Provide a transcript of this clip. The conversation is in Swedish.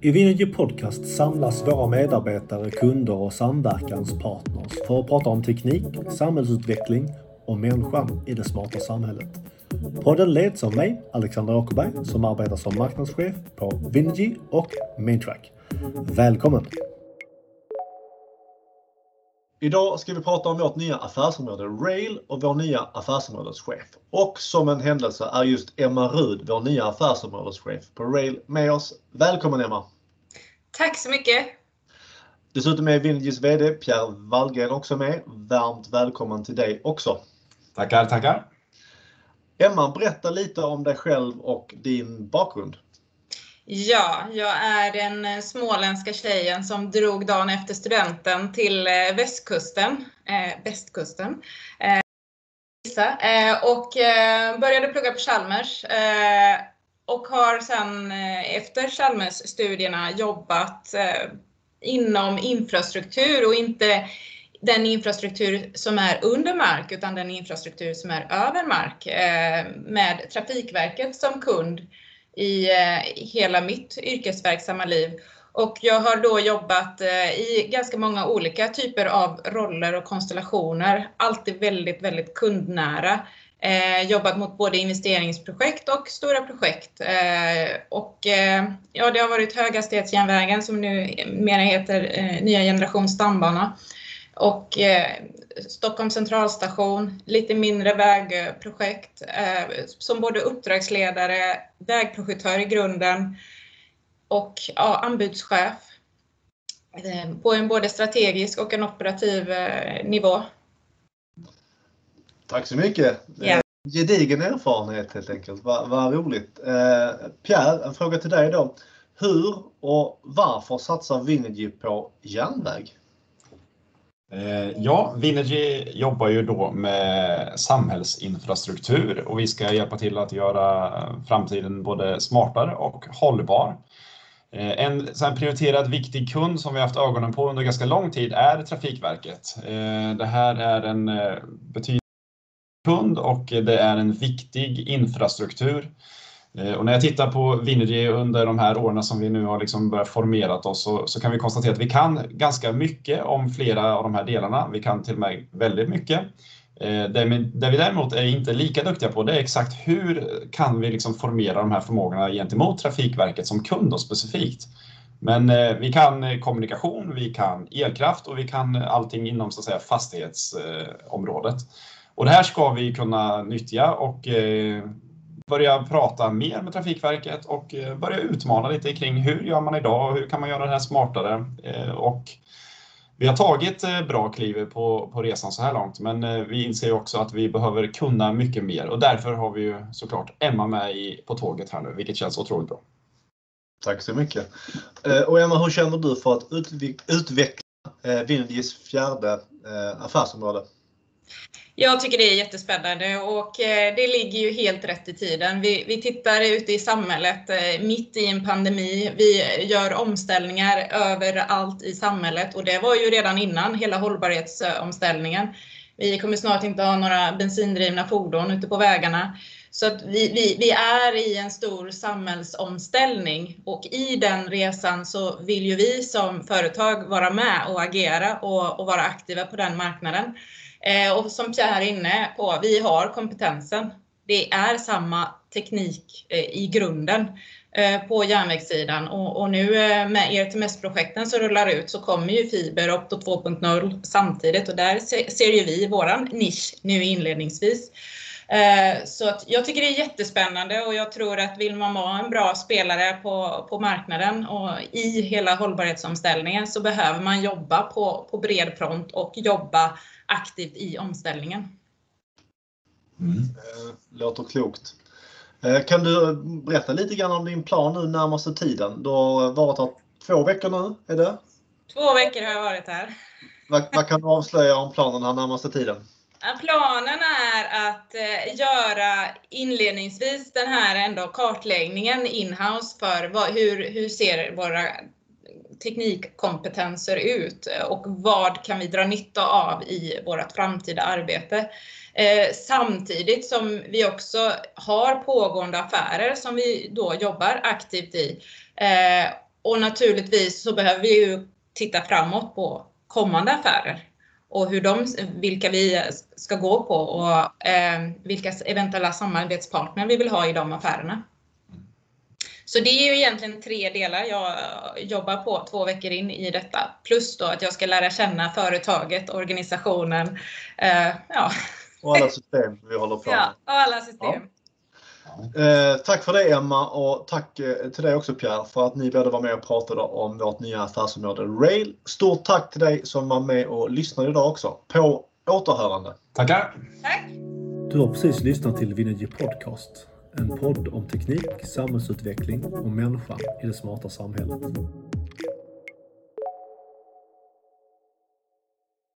I Vinergy Podcast samlas våra medarbetare, kunder och samverkanspartners för att prata om teknik, samhällsutveckling och människan i det smarta samhället. Podden leds av mig, Alexander Åkerberg, som arbetar som marknadschef på Vinergy och Maintrack. Välkommen! Idag ska vi prata om vårt nya affärsområde Rail och vår nya affärsområdeschef. Och som en händelse är just Emma Rud, vår nya affärsområdeschef på Rail med oss. Välkommen Emma! Tack så mycket! Dessutom är Vinegys VD Pierre Wallgren också med. Varmt välkommen till dig också! Tackar, tackar! Emma, berätta lite om dig själv och din bakgrund. Ja, jag är den eh, småländska tjejen som drog dagen efter studenten till eh, västkusten, eh, västkusten, eh, eh och började plugga på Chalmers och har sen efter Chalmers-studierna jobbat inom infrastruktur och inte den infrastruktur som är under mark utan den infrastruktur som är över mark med Trafikverket som kund i eh, hela mitt yrkesverksamma liv. Och jag har då jobbat eh, i ganska många olika typer av roller och konstellationer. Alltid väldigt, väldigt kundnära. Eh, jobbat mot både investeringsprojekt och stora projekt. Eh, och eh, ja, det har varit höghastighetsjärnvägen som nu mera heter eh, nya generation stambana och eh, Stockholms centralstation, lite mindre vägprojekt eh, som både uppdragsledare, vägprojektör i grunden och ja, anbudschef eh, på en både strategisk och en operativ eh, nivå. Tack så mycket! Yeah. Gedigen erfarenhet helt enkelt, vad, vad roligt. Pierre, en fråga till dig då. Hur och varför satsar Vinergy på järnväg? Eh, ja, Vinergy jobbar ju då med samhällsinfrastruktur och vi ska hjälpa till att göra framtiden både smartare och hållbar. Eh, en en prioriterad viktig kund som vi haft ögonen på under ganska lång tid är Trafikverket. Eh, det här är en betydande kund och det är en viktig infrastruktur Eh, och när jag tittar på Vinergy under de här åren som vi nu har liksom börjat formerat oss så, så, kan vi konstatera att vi kan ganska mycket om flera av de här delarna. Vi kan till och med väldigt mycket. Eh, det, vi däremot är inte lika duktiga på det är exakt hur kan vi liksom formera de här förmågorna gentemot Trafikverket som kund och specifikt. Men eh, vi kan kommunikation, vi kan elkraft och vi kan allting inom så att säga, fastighetsområdet. Och det här ska vi kunna nyttja och börja prata mer med Trafikverket och eh, börja utmana lite kring hur gör man idag och hur kan man göra det här smartare? Eh, och vi har tagit eh, bra kliv på, på resan så här långt, men vi inser också att vi behöver kunna mycket mer och därför har vi ju såklart Emma med i, på tåget här nu, vilket känns otroligt bra. Tack så mycket. Och Emma, hur känner du för att utveckla Vindis fjärde affärsområde? Jag tycker det är jättespännande och eh, det ligger ju helt rätt i tiden. Vi, vi tittar ute i samhället eh, mitt i en pandemi. Vi gör omställningar överallt i samhället och det var ju redan innan hela hållbarhetsomställningen. Vi kommer snart inte ha några bensindrivna fordon ute på vägarna. Så att vi, vi, vi är i en stor samhällsomställning och i den resan så vill ju vi som företag vara med och agera och, och vara aktiva på den marknaden. Eh, och som Pierre är inne på, vi har kompetensen. Det är samma teknik eh, i grunden på järnvägssidan och, och nu med ERTMS-projekten som rullar ut så kommer ju fiber Opto 2.0 samtidigt och där ser ju vi våran nisch nu inledningsvis. Så att jag tycker det är jättespännande och jag tror att vill man vara en bra spelare på, på marknaden och i hela hållbarhetsomställningen så behöver man jobba på, på bred front och jobba aktivt i omställningen. Mm. Eh, låter klokt. Eh, kan du berätta lite grann om din plan nu närmaste tiden? Du har varit här två veckor nu, är det? Två veckor har jag varit här. Vad, vad kan du avslöja om planen här närmaste tiden? Planen är att eh, göra inledningsvis den här ändå kartläggningen inhouse för vad, hur, hur ser våra teknikkompetenser ut eh, och vad kan vi dra nytta av i vårt framtida arbete. Eh, samtidigt som vi också har pågående affärer som vi då jobbar aktivt i. Eh, och naturligtvis så behöver vi ju titta framåt på kommande affärer och hur de, vilka vi ska gå på och eh, vilka eventuella samarbetspartner vi vill ha i de affärerna. Så det är ju egentligen tre delar jag jobbar på två veckor in i detta. Plus då att jag ska lära känna företaget, organisationen. Eh, ja. Och alla system vi håller på med. Ja, och alla system. Ja. Eh, tack för det Emma och tack eh, till dig också Pierre för att ni båda var med och pratade om vårt nya affärsområde Rail. Stort tack till dig som var med och lyssnade idag också. På återhörande. Tackar! Tack! Du har precis lyssnat till Vinergy Podcast. En podd om teknik, samhällsutveckling och människan i det smarta samhället.